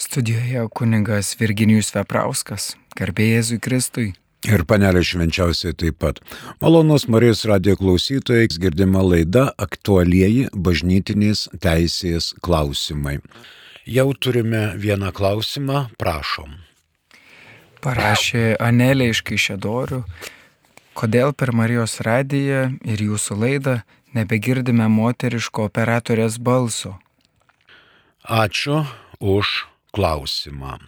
Studijoje kuningas Virginijus Veprauskas, garbė Jėzui Kristui. Ir panelė švenčiausiai taip pat. Malonus Marijos radijo klausytojai, girdima laida aktualieji bažnytinės teisės klausimai. Jau turime vieną klausimą, prašom. Parašė Anelė iš Kaišėdorių, kodėl per Marijos radiją ir jūsų laidą nebegirdime moteriško operatorės balso. Ačiū už klausimą.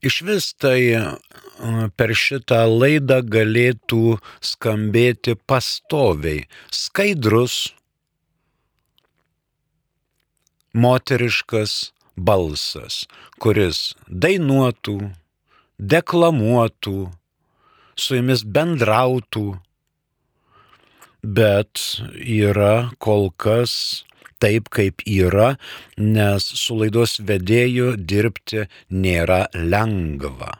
Iš vis tai e, per šitą laidą galėtų skambėti pastoviai skaidrus moteriškas balsas, kuris dainuotų, deklamuotų, su jumis bendrautų, bet yra kol kas taip, kaip yra, nes su laidos vedėju dirbti nėra lengva.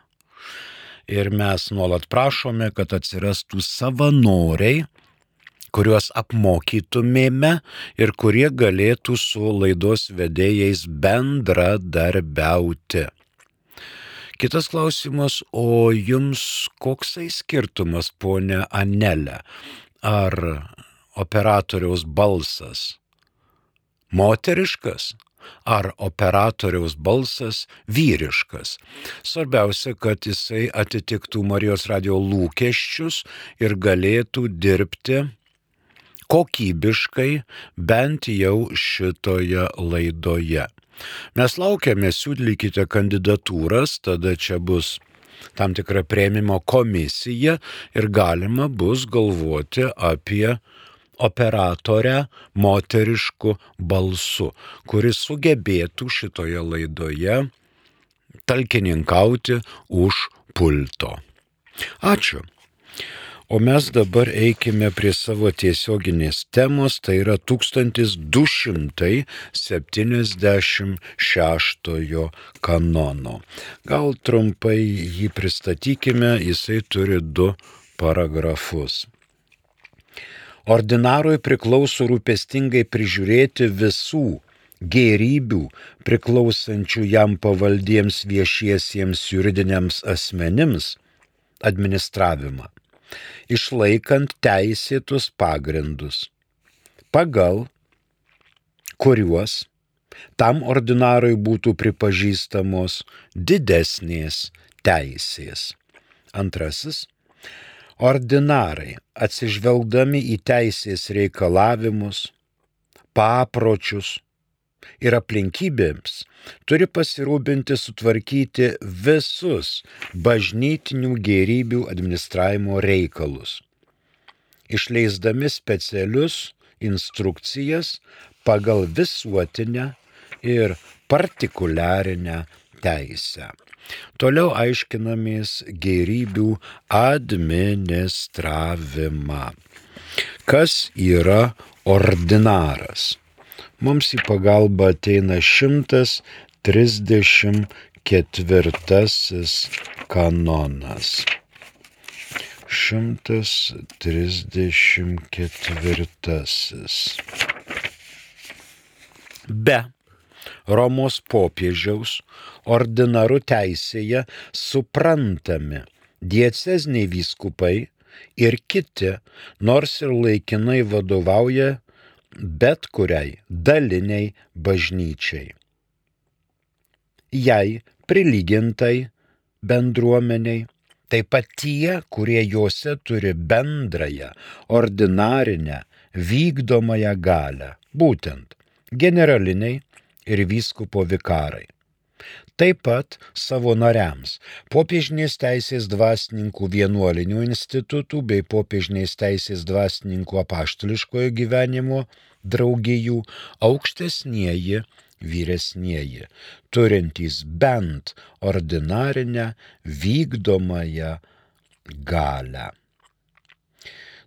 Ir mes nuolat prašome, kad atsirastų savanoriai, kuriuos apmokytumėme ir kurie galėtų su laidos vedėjais bendradarbiauti. Kitas klausimas, o jums koksai skirtumas, ponė Anelė? Ar operatoriaus balsas moteriškas ar operatoriaus balsas vyriškas. Svarbiausia, kad jisai atitiktų Marijos radio lūkesčius ir galėtų dirbti kokybiškai bent jau šitoje laidoje. Mes laukiame, siūlykite kandidatūras, tada čia bus tam tikra prieimimo komisija ir galima bus galvoti apie operatorę moterišku balsu, kuris sugebėtų šitoje laidoje talkininkauti už pulto. Ačiū. O mes dabar eikime prie savo tiesioginės temos, tai yra 1276 kanono. Gal trumpai jį pristatykime, jisai turi du paragrafus. Ordinarui priklauso rūpestingai prižiūrėti visų gėrybių priklausančių jam pavaldiems viešiesiems juridiniams asmenims administravimą, išlaikant teisėtus pagrindus, pagal kuriuos tam ordinarui būtų pripažįstamos didesnės teisės. Antrasis Ordinarai, atsižvelgdami į teisės reikalavimus, papročius ir aplinkybėms, turi pasirūpinti sutvarkyti visus bažnytinių gerybių administravimo reikalus, išleisdami specialius instrukcijas pagal visuotinę ir partikuliarinę teisę. Toliau aiškinamės gerybių administravimą. Kas yra ordinaras? Mums į pagalbą ateina 134 kanonas. 134. Be Romos popiežiaus ordinaru teisėje suprantami diecezniai vyskupai ir kiti, nors ir laikinai vadovauja bet kuriai daliniai bažnyčiai. Jai prilygintai bendruomeniai, taip pat tie, kurie juose turi bendrąją, ordinarinę, vykdomąją galę, būtent generaliniai ir vyskupo vikarai. Taip pat savo nariams popiežinės teisės dvasininkų vienuolinių institutų bei popiežinės teisės dvasininkų apaštališkojo gyvenimo draugijų aukštesnieji vyresnieji, turintys bent ordinarinę vykdomąją galę.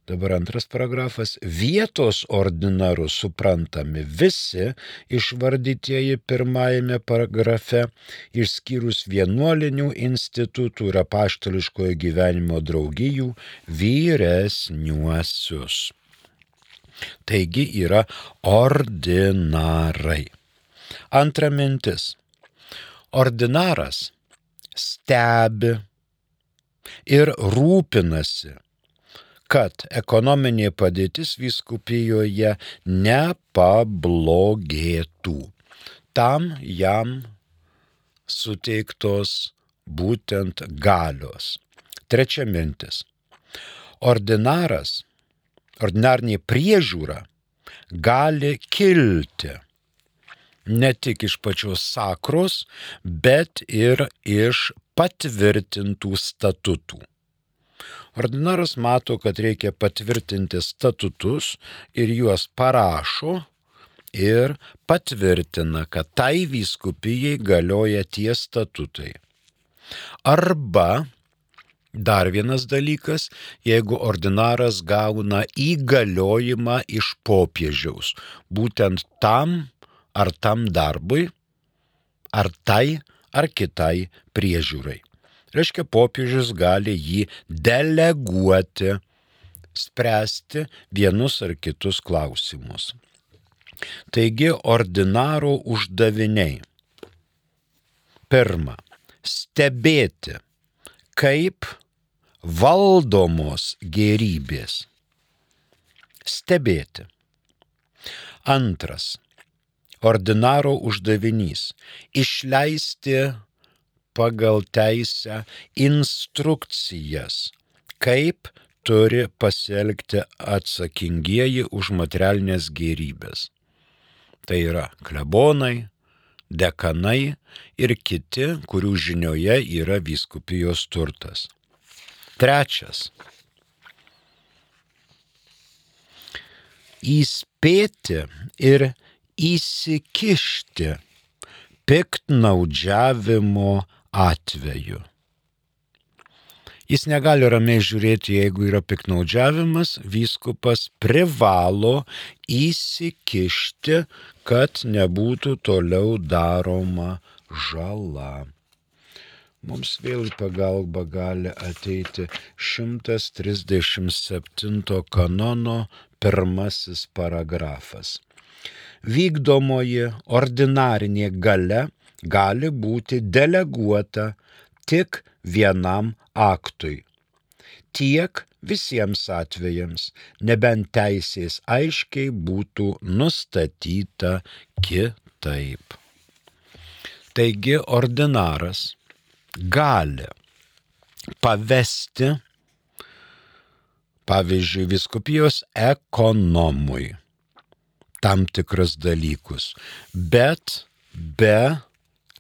Dabar antras paragrafas. Vietos ordinaru suprantami visi išvardytieji pirmajame paragrafe, išskyrus vienuolinių institutų ir apaštališkojo gyvenimo draugijų vyresniuosius. Taigi yra ordinarai. Antra mintis. ordinaras stebi ir rūpinasi, kad ekonominė padėtis vyskupijoje nepablogėtų. Tam jam suteiktos būtent galios. Trečia mintis. Ordinaras, ordinarnė priežiūra gali kilti ne tik iš pačios sakros, bet ir iš patvirtintų statutų. Ordinaras mato, kad reikia patvirtinti statutus ir juos parašo ir patvirtina, kad tai vyskupijai galioja tie statutai. Arba dar vienas dalykas, jeigu ordinaras gauna įgaliojimą iš popiežiaus, būtent tam ar tam darbui, ar tai ar kitai priežiūrai. Reiškia, popiežius gali jį deleguoti, spręsti vienus ar kitus klausimus. Taigi ordinaro uždaviniai. Pirma, stebėti, kaip valdomos gerybės. Stebėti. Antras, ordinaro uždavinys - išleisti pagal teisę instrukcijas, kaip turi pasielgti atsakingieji už materialinės gerybės. Tai yra klebonai, dekanai ir kiti, kurių žinioje yra vyskupijos turtas. Trečias. Įspėti ir įsikišti piktnaudžiavimo atveju. Jis negali ramiai žiūrėti, jeigu yra piknaudžiavimas, vyskupas privalo įsikišti, kad nebūtų toliau daroma žala. Mums vėl į pagalbą gali ateiti 137 kanono pirmasis paragrafas. Vykdomoji ordinarinė gale gali būti deleguota tik vienam aktui. Tiek visiems atvejams, nebent teisės aiškiai būtų nustatyta kitaip. Taigi ordinaras gali pavesti, pavyzdžiui, viskupijos ekonomui tam tikras dalykus, bet be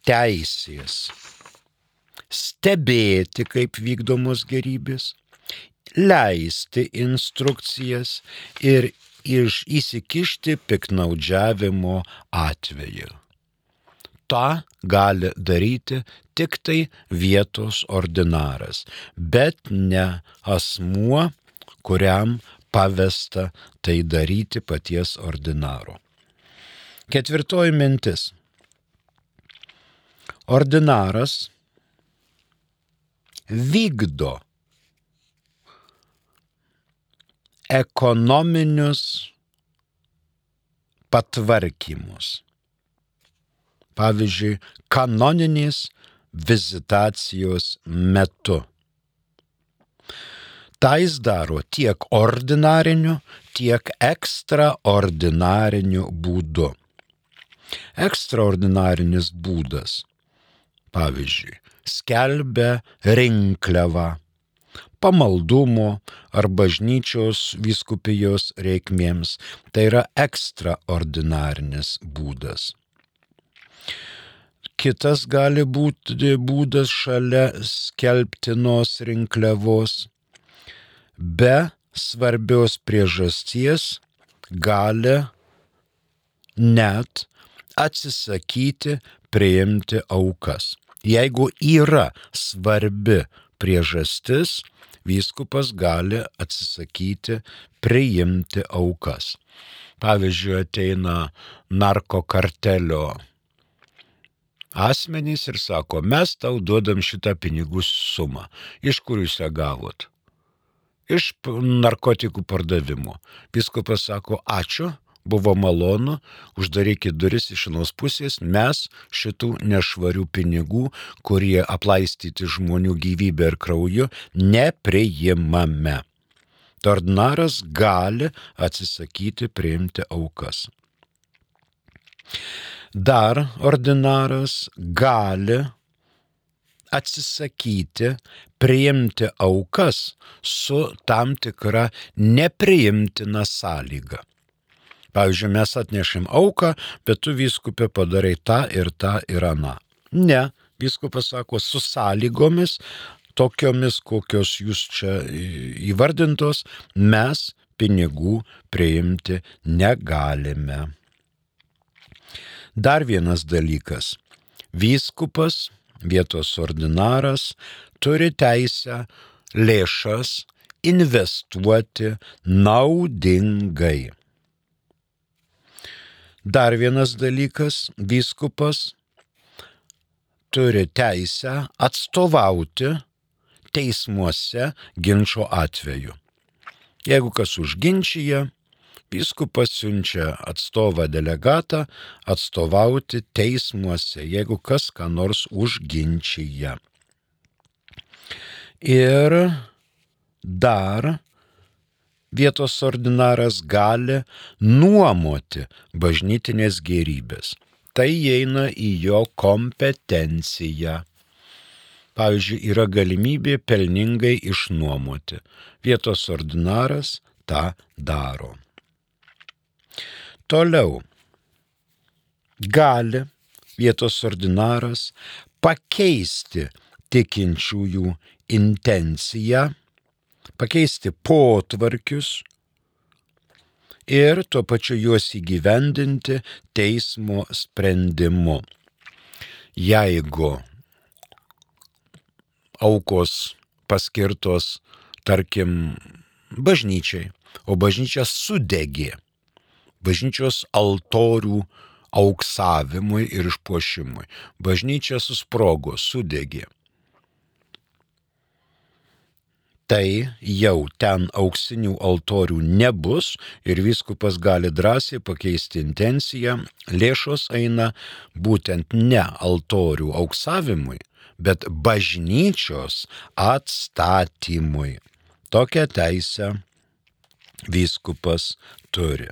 teisės stebėti, kaip vykdomos gerybės, leisti instrukcijas ir iš įsikišti piknaudžiavimo atveju. Ta gali daryti tik tai vietos ordinaras, bet ne asmuo, kuriam pavesta tai daryti paties ordinaro. Ketvirtoji mintis. Ordinaras vykdo ekonominius patvarkymus. Pavyzdžiui, kanoninės vizitacijos metu. Tai jis daro tiek ordinariniu, tiek ekstraordinariniu būdu. Ekstraordinarinis būdas. Pavyzdžiui, skelbia rinkliavą pamaldumo ar bažnyčios vyskupijos reikmėms. Tai yra ekstraordinarinis būdas. Kitas gali būti būdas šalia skelbtinos rinkliavos. Be svarbios priežasties gali net atsisakyti priimti aukas. Jeigu yra svarbi priežastis, vyskupas gali atsisakyti priimti aukas. Pavyzdžiui, ateina narkokartelio asmenys ir sako, mes tau duodam šitą pinigų sumą. Iš kur jūs ją gavot? Iš narkotikų pardavimo. Viskupas sako, ačiū buvo malonu, uždarykit duris iš vienos pusės, mes šitų nešvarių pinigų, kurie aplaistyti žmonių gyvybę ir krauju, nepriimame. Ordinaras gali atsisakyti priimti aukas. Dar ordinaras gali atsisakyti priimti aukas su tam tikra nepriimtina sąlyga. Pavyzdžiui, mes atnešim auką, bet tu viskupė padarai tą ir tą ir aną. Ne, viskupas sako, su sąlygomis, tokiomis, kokios jūs čia įvardintos, mes pinigų priimti negalime. Dar vienas dalykas. Vyskupas, vietos ordinaras, turi teisę lėšas investuoti naudingai. Dar vienas dalykas, vyskupas turi teisę atstovauti teismuose ginčio atveju. Jeigu kas užginčyje, Vyskupas siunčia atstovą delegatą atstovauti teismuose, jeigu kas ką nors užginčyje. Ir dar vietos ordinaras gali nuomoti bažnytinės gerybės. Tai įeina į jo kompetenciją. Pavyzdžiui, yra galimybė pelningai išnuomoti. Vietos ordinaras tą daro. Toliau gali vietos ordinaras pakeisti tikinčiųjų intenciją pakeisti potvarkius ir tuo pačiu juos įgyvendinti teismo sprendimu. Jeigu aukos paskirtos, tarkim, bažnyčiai, o bažnyčia sudegė, bažnyčios altorių auksavimui ir išpuošimui, bažnyčia susprogo, sudegė tai jau ten auksinių altorių nebus ir viskupas gali drąsiai pakeisti intenciją, lėšos eina būtent ne altorių auksavimui, bet bažnyčios atstatymui. Tokią teisę viskupas turi.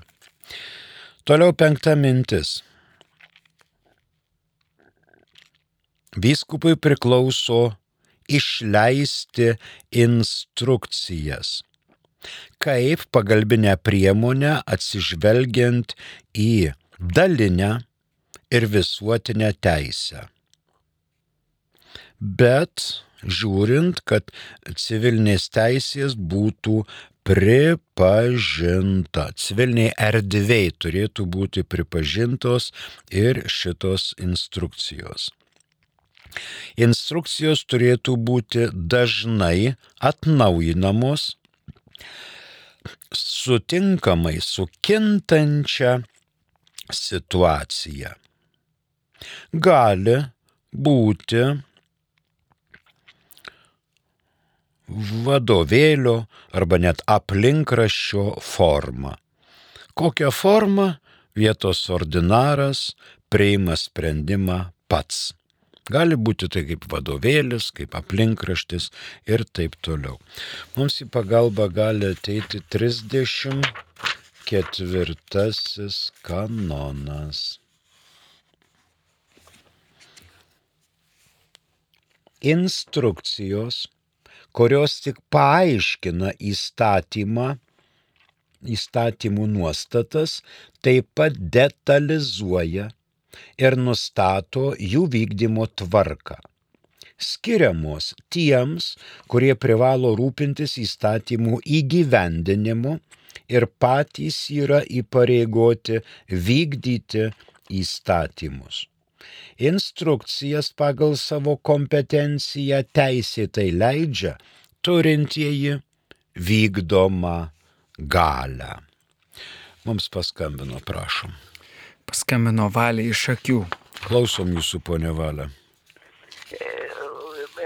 Toliau penkta mintis. Vyskupui priklauso išleisti instrukcijas. Kaip pagalbinę priemonę atsižvelgiant į dalinę ir visuotinę teisę. Bet žiūrint, kad civilinės teisės būtų pripažinta. Civiliniai erdvėjai turėtų būti pripažintos ir šitos instrukcijos. Instrukcijos turėtų būti dažnai atnaujinamos sutinkamai su kintančia situacija. Gali būti vadovėlio arba net aplinkraščio forma. Kokią formą vietos ordinaras priima sprendimą pats. Gali būti tai kaip vadovėlis, kaip aplinkraštis ir taip toliau. Mums į pagalbą gali ateiti 34 kanonas. Instrukcijos, kurios tik paaiškina įstatymą, įstatymų nuostatas, taip pat detalizuoja ir nustato jų vykdymo tvarką. Skiriamos tiems, kurie privalo rūpintis įstatymų įgyvendinimu ir patys yra įpareigoti vykdyti įstatymus. Instrukcijas pagal savo kompetenciją teisėtai leidžia turintieji vykdomą galę. Mums paskambino, prašom paskambino Valė iš akių. Klausom jūsų, ponė Valė.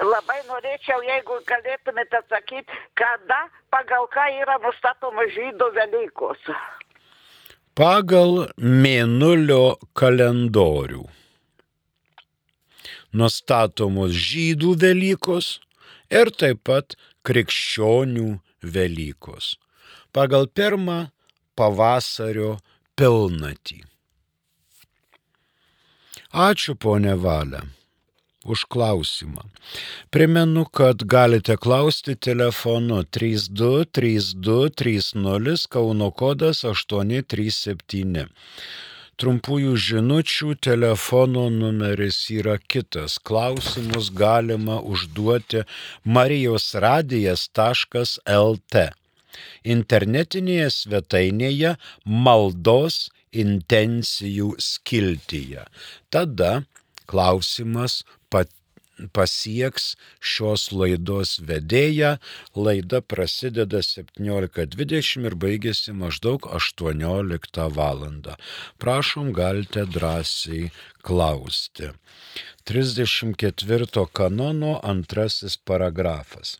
Labai norėčiau, jeigu galėtumėte atsakyti, kada pagal ką yra nustatoma žydų Velykos. Pagal mėnulio kalendorių nustatomos žydų Velykos ir taip pat krikščionių Velykos. Pagal pirmą pavasario pilnatį. Ačiū, ponė Valia, už klausimą. Primenu, kad galite klausti telefonu 323230 Kauno kodas 837. Trumpųjų žinučių telefono numeris yra kitas. Klausimus galima užduoti marijosradijas.lt. Internetinėje svetainėje maldos intencijų skiltyje. Tada klausimas pat pasieks šios laidos vedėją. Laida prasideda 17.20 ir baigėsi maždaug 18 val. Prašom, galite drąsiai klausti. 34 kanono antrasis paragrafas.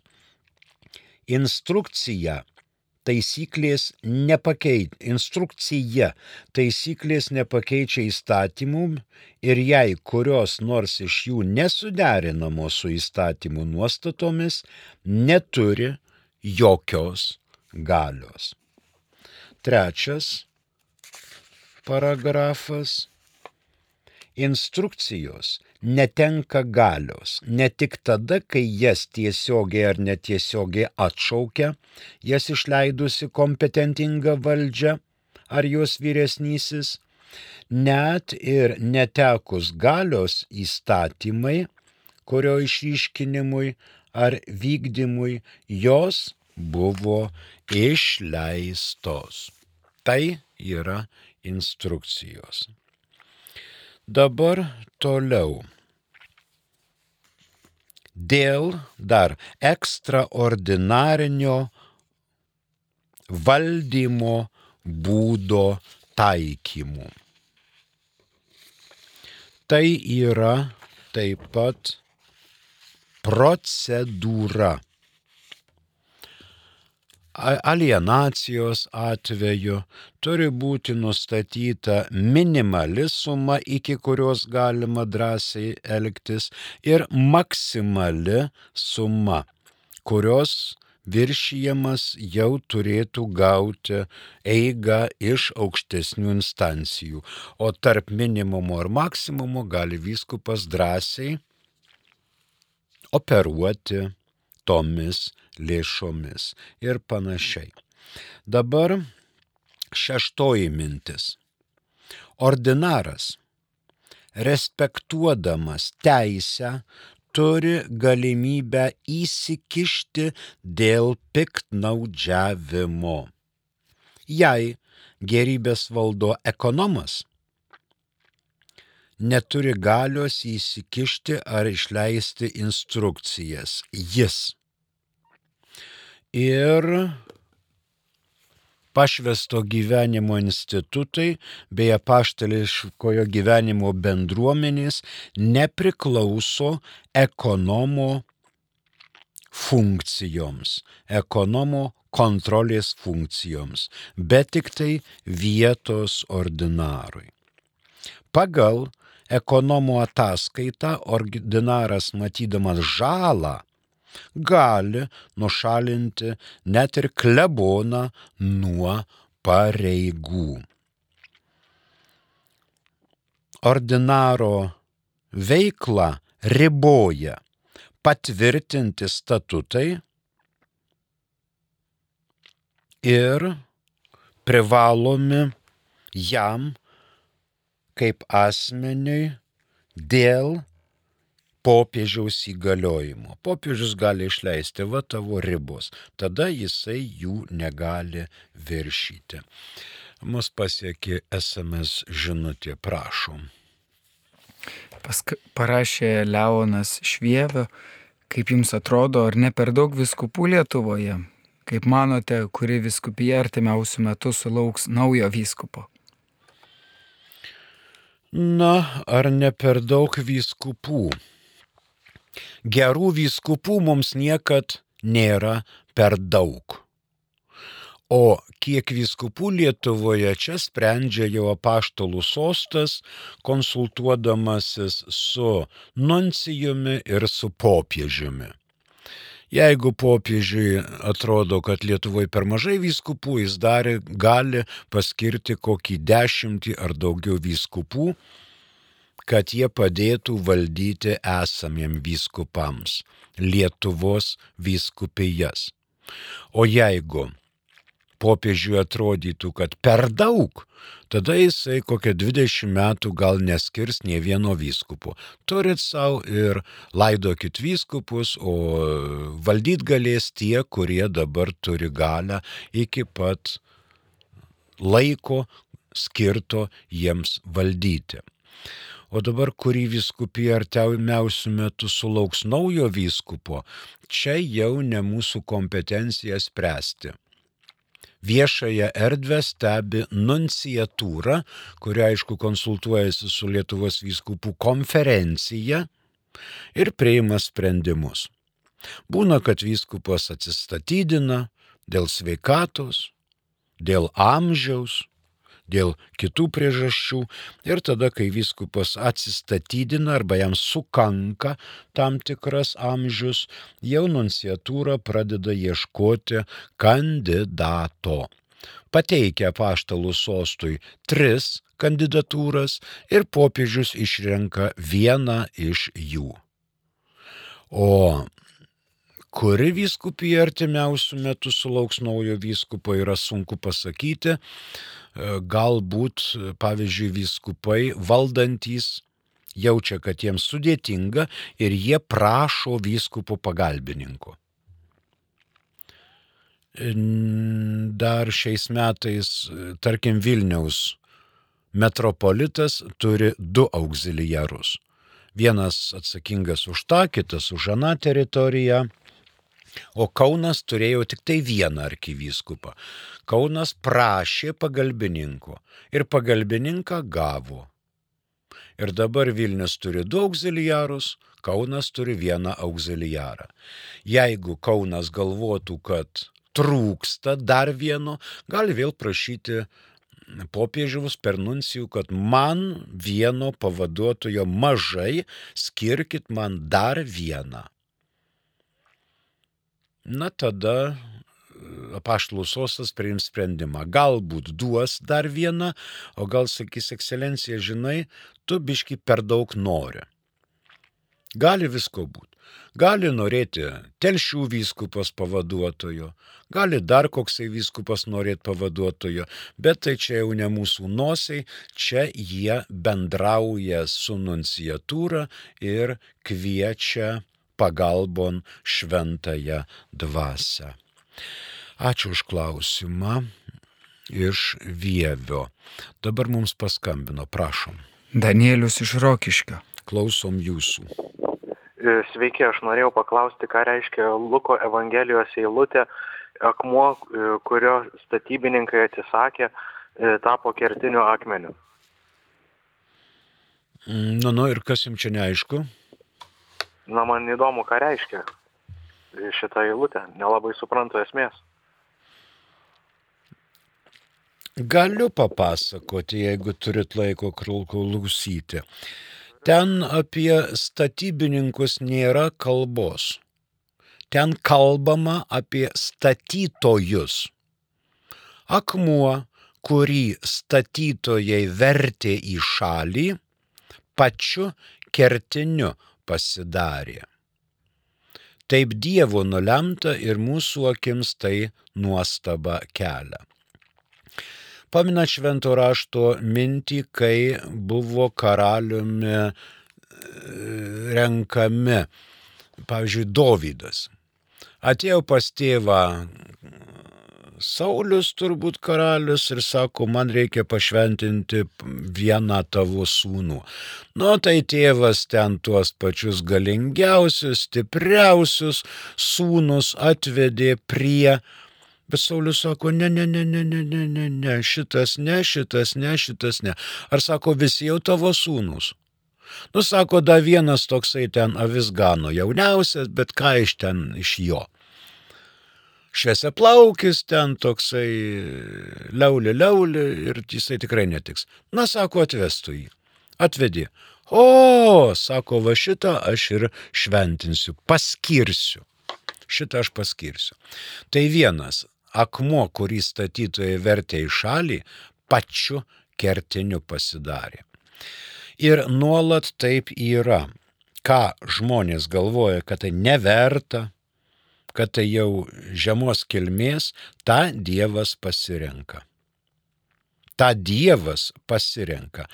Instrukcija taisyklės nepakeičia, instrukcija taisyklės nepakeičia įstatymų ir jei kurios nors iš jų nesuderinamos su įstatymų nuostatomis, neturi jokios galios. Trečias paragrafas. Instrukcijos netenka galios ne tik tada, kai jas tiesiogiai ar netiesiogiai atšaukia, jas išleidusi kompetentinga valdžia ar jos vyresnysis, net ir netekus galios įstatymai, kurio išryškinimui ar vykdymui jos buvo išleistos. Tai yra instrukcijos. Dabar toliau. Dėl dar ekstraordinarinio valdymo būdo taikymų. Tai yra taip pat procedūra alienacijos atveju turi būti nustatyta minimali suma, iki kurios galima drąsiai elgtis, ir maksimali suma, kurios viršijamas jau turėtų gauti eigą iš aukštesnių instancijų, o tarp minimumo ir maksimumo gali vyskupas drąsiai operuoti tomis lėšomis ir panašiai. Dabar šeštoji mintis. Ordinaras, respektuodamas teisę, turi galimybę įsikišti dėl piktnaudžiavimo. Jei gerybės valdo ekonomas, neturi galios įsikišti ar išleisti instrukcijas. Jis ir pašvesto gyvenimo institutai bei apaštališkojo gyvenimo bendruomenės nepriklauso ekonomo funkcijoms, ekonomo kontrolės funkcijoms, bet tik tai vietos ordinarui. Pagal ekonomo ataskaitą ordinaras matydamas žalą gali nušalinti net ir kleboną nuo pareigų. Ordinaro veiklą riboja patvirtinti statutai ir privalomi jam kaip asmeniui dėl popiežiaus įgaliojimo. Popiežius gali išleisti va tavo ribos, tada jisai jų negali viršyti. Mus pasiekė SMS žinutė, prašom. Pask parašė Leonas Švievio, kaip jums atrodo, ar ne per daug viskupų Lietuvoje? Kaip manote, kuri viskupija artimiausių metų sulauks naujo vyskupo? Na, ar ne per daug vyskupų? Gerų vyskupų mums niekad nėra per daug. O kiek vyskupų Lietuvoje čia sprendžia jau apaštalų sostas, konsultuodamasis su nuncijumi ir su popiežiumi. Jeigu popiežiui atrodo, kad Lietuvoje per mažai vyskupų, jis darė, gali paskirti kokį dešimtį ar daugiau vyskupų, kad jie padėtų valdyti esamiem vyskupams Lietuvos vyskupijas. O jeigu popiežiui atrodytų, kad per daug, tada jisai kokią 20 metų gal neskirs nie vieno vyskupo. Turit savo ir laidokit vyskupus, o valdyt galės tie, kurie dabar turi galę iki pat laiko skirto jiems valdyti. O dabar, kurį vyskupį artimiausių metų sulauks naujo vyskupo, čia jau ne mūsų kompetencija spręsti viešąją erdvę stebi nunciatūra, kuri aišku konsultuojasi su Lietuvos vyskupų konferencija ir priima sprendimus. Būna, kad vyskupas atsistatydina dėl sveikatos, dėl amžiaus, dėl kitų priežasčių ir tada, kai vyskupas atsistatydina arba jam sukanka tam tikras amžius, jau nunciatūra pradeda ieškoti kandidato. Pateikia paštalų sostui tris kandidatūras ir popiežius išrenka vieną iš jų. O kuri vyskupija artimiausių metų sulauks naujo vyskupo yra sunku pasakyti, E, galbūt, pavyzdžiui, vyskupai valdantys jaučia, kad jiems sudėtinga ir jie prašo vyskupo pagalbininko. Dar šiais metais, tarkim, Vilniaus metropolitas turi du auxiliarus. Vienas atsakingas už tą, kitas už aną teritoriją o Kaunas turėjo tik tai vieną arkivyskupą. Kaunas prašė pagalbininko ir pagalbininką gavo. Ir dabar Vilnius turi du auxiliarus, Kaunas turi vieną auxiliarą. Jeigu Kaunas galvotų, kad trūksta dar vieno, gali vėl prašyti popiežiaus per nuncijų, kad man vieno pavaduotojo mažai, skirkit man dar vieną na tada e, apaštalų sostas priims sprendimą. Galbūt duos dar vieną, o gal sakys, ekscelencija, žinai, tu biški per daug nori. Gali visko būti. Gali norėti telšių vyskupas pavaduotojo, gali dar koksai vyskupas norėti pavaduotojo, bet tai čia jau ne mūsų nosiai, čia jie bendrauja su nunciatūra ir kviečia pagalbon šventąją dvasę. Ačiū už klausimą iš Vievio. Dabar mums paskambino, prašom. Danielius iš Rokiškio. Klausom jūsų. E, sveiki, aš norėjau paklausti, ką reiškia Luko Evangelijos eilutė, akmuo, e, kurio statybininkai atsisakė, e, tapo kertiniu akmeniu. Nu, nu ir kas jums čia neaišku? Na, man įdomu, ką reiškia šitą eilutę. Nelabai suprantu esmės. Galiu papasakoti, jeigu turit laiko klausyti. Ten apie statybininkus nėra kalbos. Ten kalbama apie statytojus. Akmuo, kurį statytojai vertė į šalį, pačiu kertiniu pasidarė. Taip Dievo nulemta ir mūsų akims tai nuostaba kelia. Pamina švento rašto mintį, kai buvo karaliumi e, renkami, pavyzdžiui, Dovydas. Atėjau pas tėvą Saulis turbūt karalius ir sako, man reikia pašventinti vieną tavo sūnų. Nu, tai tėvas ten tuos pačius galingiausius, stipriausius sūnus atvedė prie Bet Saulis sako, ne, ne, ne, ne, ne, ne, ne, ne, šitas ne, šitas ne, šitas ne. Ar sako, visi jau tavo sūnus? Nu, sako, da vienas toksai ten avis gano jauniausias, bet ką iš ten iš jo? Šviesia plaukis ten toksai liaulė liaulė ir jisai tikrai netiks. Na, sako, atvestų jį. Atvedė. O, sako, va šitą aš ir šventinsiu, paskirsiu. Šitą aš paskirsiu. Tai vienas akmuo, kurį statytojai vertė į šalį, pačiu kertiniu pasidarė. Ir nuolat taip yra. Ką žmonės galvoja, kad tai neverta, kad tai jau žemos kilmės, tą Dievas pasirenka. Ta Dievas pasirenka.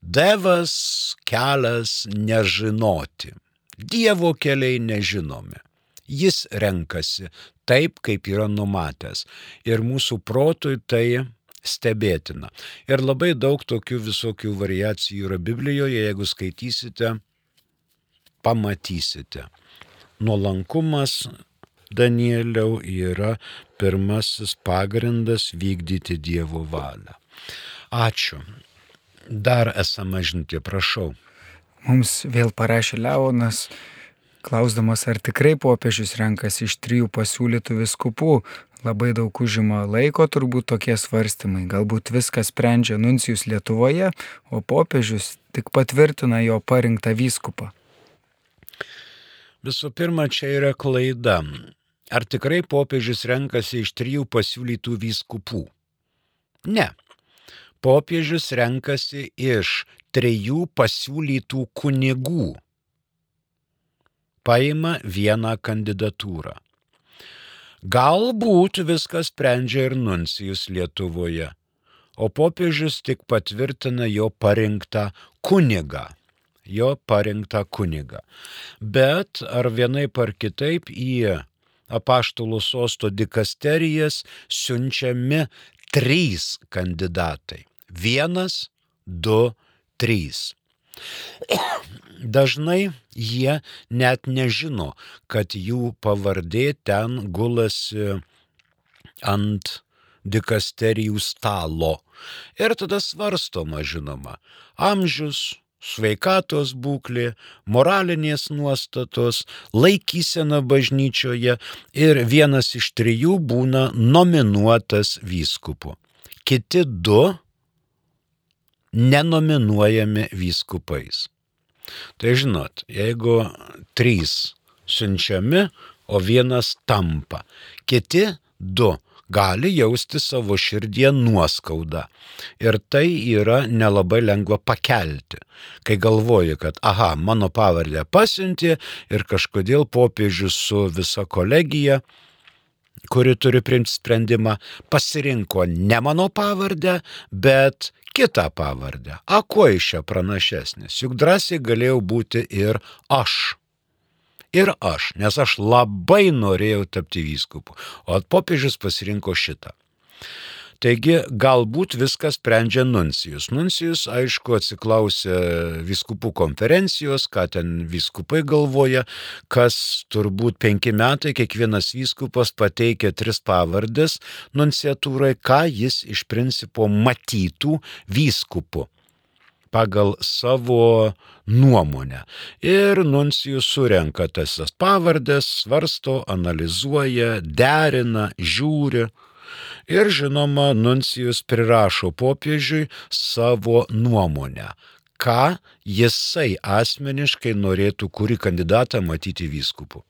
Devas kelias nežinoti. Dievo keliai nežinomi. Jis renkasi taip, kaip yra numatęs. Ir mūsų protui tai stebėtina. Ir labai daug tokių visokių variacijų yra Biblijoje, jeigu skaitysite, pamatysite. Nuolankumas Danieliau yra pirmasis pagrindas vykdyti Dievo valią. Ačiū. Dar esame žinutė, prašau. Mums vėl parašė Leonas, klausdamas, ar tikrai popiežius renkasi iš trijų pasiūlytų viskupų. Labai daug užima laiko turbūt tokie svarstymai. Galbūt viską sprendžia nuncijus Lietuvoje, o popiežius tik patvirtina jo parinktą vyskupą. Visų pirma, čia yra klaida. Ar tikrai popiežius renkasi iš trijų pasiūlytų vyskupų? Ne. Popiežius renkasi iš trijų pasiūlytų kunigų paima vieną kandidatūrą. Galbūt viskas sprendžia ir nuncijus Lietuvoje, o popiežius tik patvirtina jo parinktą kunigą. Jo parinktą kunigą. Bet ar vienaip ar kitaip į apaštalų sosto dikasterijas siunčiami trys kandidatai. Vienas, du, trys. Dažnai jie net nežino, kad jų pavardė ten gulasi ant dikasterijų stalo. Ir tada svarstoma, žinoma, amžius, sveikatos būklė, moralinės nuostatos, laikysena bažnyčioje ir vienas iš trijų būna nominuotas vyskupu. Kiti du nenominuojami vyskupais. Tai žinot, jeigu trys siunčiami, o vienas tampa, kiti du gali jausti savo širdie nuoskaudą. Ir tai yra nelabai lengva pakelti, kai galvoji, kad, aha, mano pavardę pasiunti ir kažkodėl popiežius su visa kolegija kuri turi priimti sprendimą, pasirinko ne mano pavardę, bet kitą pavardę. A kuo iš čia pranašesnis? Juk drąsiai galėjau būti ir aš. Ir aš, nes aš labai norėjau tapti vyskupu, o popiežius pasirinko šitą. Taigi galbūt viską sprendžia nuncijus. Nuncijus, aišku, atsiklausė viskupų konferencijos, ką ten viskupai galvoja, kas turbūt penki metai kiekvienas viskupas pateikė tris pavardės nunciatūrai, ką jis iš principo matytų vyskupu pagal savo nuomonę. Ir nuncijus surenka tas pavardės, svarsto, analizuoja, derina, žiūri. Ir žinoma, nuncijus prirašo popiežiui savo nuomonę, ką jisai asmeniškai norėtų kurį kandidatą matyti vyskupu.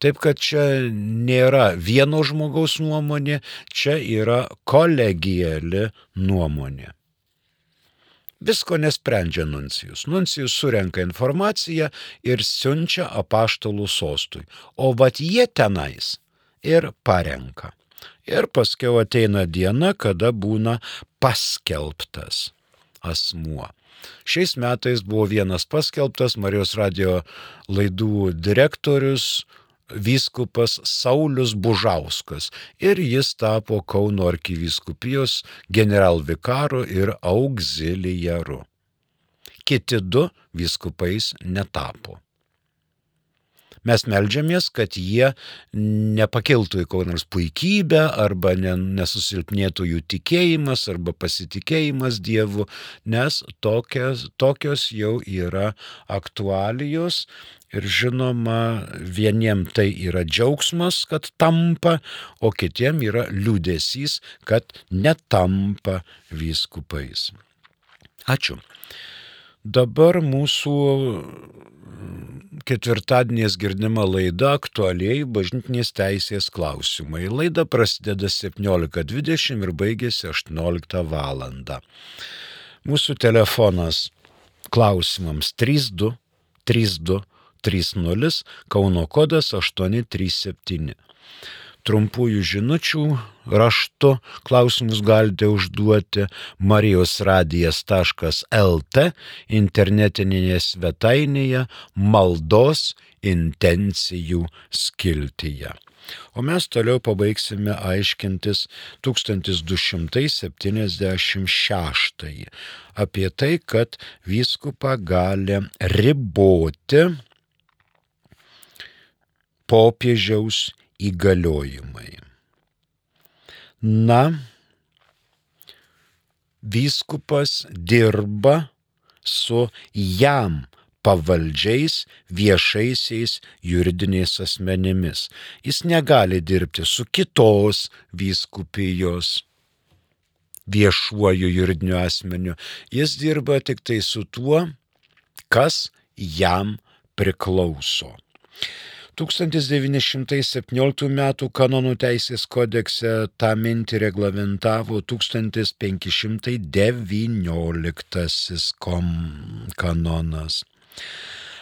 Taip kad čia nėra vieno žmogaus nuomonė, čia yra kolegiali nuomonė. Visko nesprendžia nuncijus. Nuncijus surenka informaciją ir siunčia apaštalų sostui, o vat jie tenais ir parenka. Ir paskiau ateina diena, kada būna paskelbtas asmuo. Šiais metais buvo vienas paskelbtas Marijos radio laidų direktorius, vyskupas Saulis Bužauskas ir jis tapo Kauno arkivyskupijos generalvikaru ir auxiliaru. Kiti du vyskupais netapo. Mes melžiamės, kad jie nepakiltų į kokią nors puikybę arba nesusilpnėtų jų tikėjimas arba pasitikėjimas Dievu, nes tokios, tokios jau yra aktualijos Ir žinoma, vieniem tai yra džiaugsmas, kad tampa, o kitiem yra liūdėsys, kad netampa vyskupais. Ačiū. Dabar mūsų ketvirtadienės girdima laida aktualiai bažnytinės teisės klausimai. Laida prasideda 17.20 ir baigėsi 18 val. Mūsų telefonas klausimams 32 32 30 Kauno kodas 837 trumpųjų žinučių raštu. Klausimus galite užduoti marijosradijas.lt internetinėje svetainėje maldos intencijų skiltyje. O mes toliau pabaigsime aiškintis 1276 apie tai, kad vyskupą gali riboti popiežiaus įgaliojimai. Na, vyskupas dirba su jam pavaldžiais viešaisiais juridiniais asmenimis. Jis negali dirbti su kitos vyskupijos viešuoju juridiniu asmeniu. Jis dirba tik tai su tuo, kas jam priklauso. 1917 m. kanonų teisės kodekse tą mintį reglamentavo 1519 kanonas.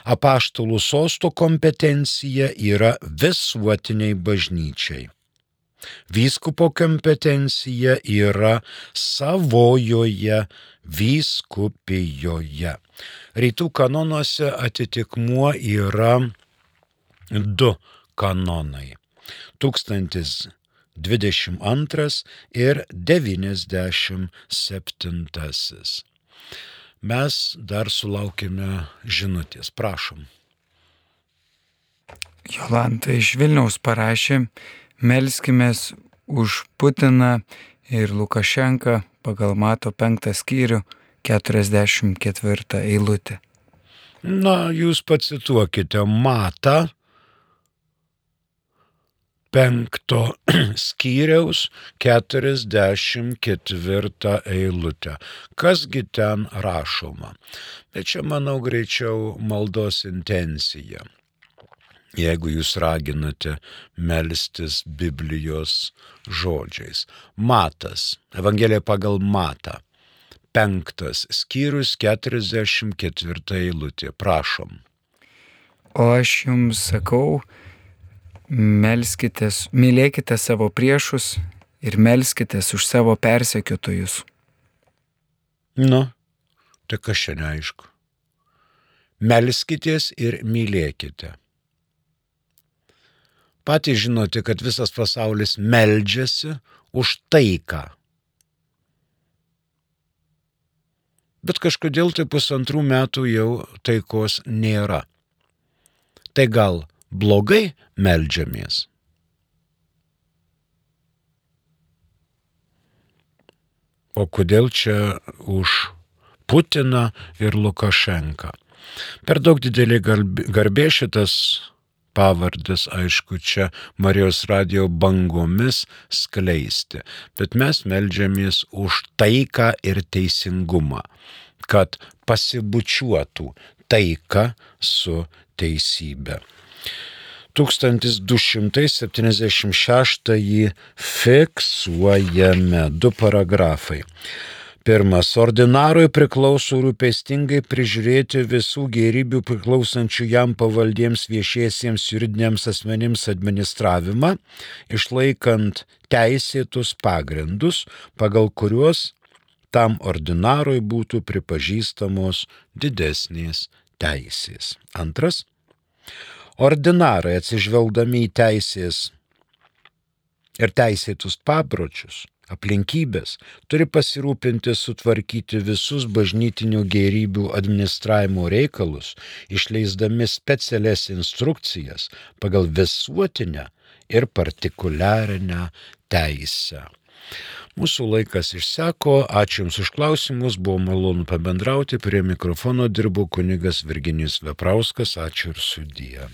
Apaštalų sosto kompetencija yra visuotiniai bažnyčiai. Vyskupo kompetencija yra savojoje vyskupijoje. Rytų kanonuose atitikmuo yra du kanonai. 1022 ir 97. Mes dar sulaukime žinutės. Prašom. Jolanta iš Vilniaus parašė, melskimės už Putiną ir Lukašenką pagal Mato penktą skyrių 44 eilutę. Na, jūs pacituokite Matą penkto skyriaus 44 eilutę. Kasgi ten rašoma? Bet čia, manau, greičiau maldos intencija. Jeigu jūs raginate melstis Biblijos žodžiais. Matas, Evangelija pagal Matą. Penktas skyrius 44 eilutė. Prašom. O aš jums sakau, melskitės, mylėkite savo priešus ir melskitės už savo persekiotojus. Nu, tai kas čia neaišku. Melskitės ir mylėkite. Patys žinote, kad visas pasaulis meldžiasi už taiką. Bet kažkodėl tai pusantrų metų jau taikos nėra. Tai gal blogai melžiamės. O kodėl čia už Putiną ir Lukašenką? Per daug didelį garbė šitas pavardės, aišku, čia Marijos radio bangomis skleisti, bet mes melžiamės už taiką ir teisingumą, kad pasibučiuotų taika su teisybė. 1276 fiksuojame du paragrafai. Pirmas. Ordinarui priklauso rūpestingai prižiūrėti visų gerybių priklausančių jam pavaldiems viešiesiems juridiniams asmenims administravimą, išlaikant teisėtus pagrindus, pagal kuriuos tam ordinarui būtų pripažįstamos didesnės teisės. Antras ordinarai atsižvelgdami į teisės ir teisėtus papročius aplinkybės turi pasirūpinti sutvarkyti visus bažnytinių gėrybių administravimo reikalus, išleisdami specialias instrukcijas pagal visuotinę ir partikuliarinę teisę. Mūsų laikas išseko, ačiū Jums už klausimus, buvo malonu pabendrauti, prie mikrofono dirbo kunigas Virginijus Veprauskas, ačiū ir sudie.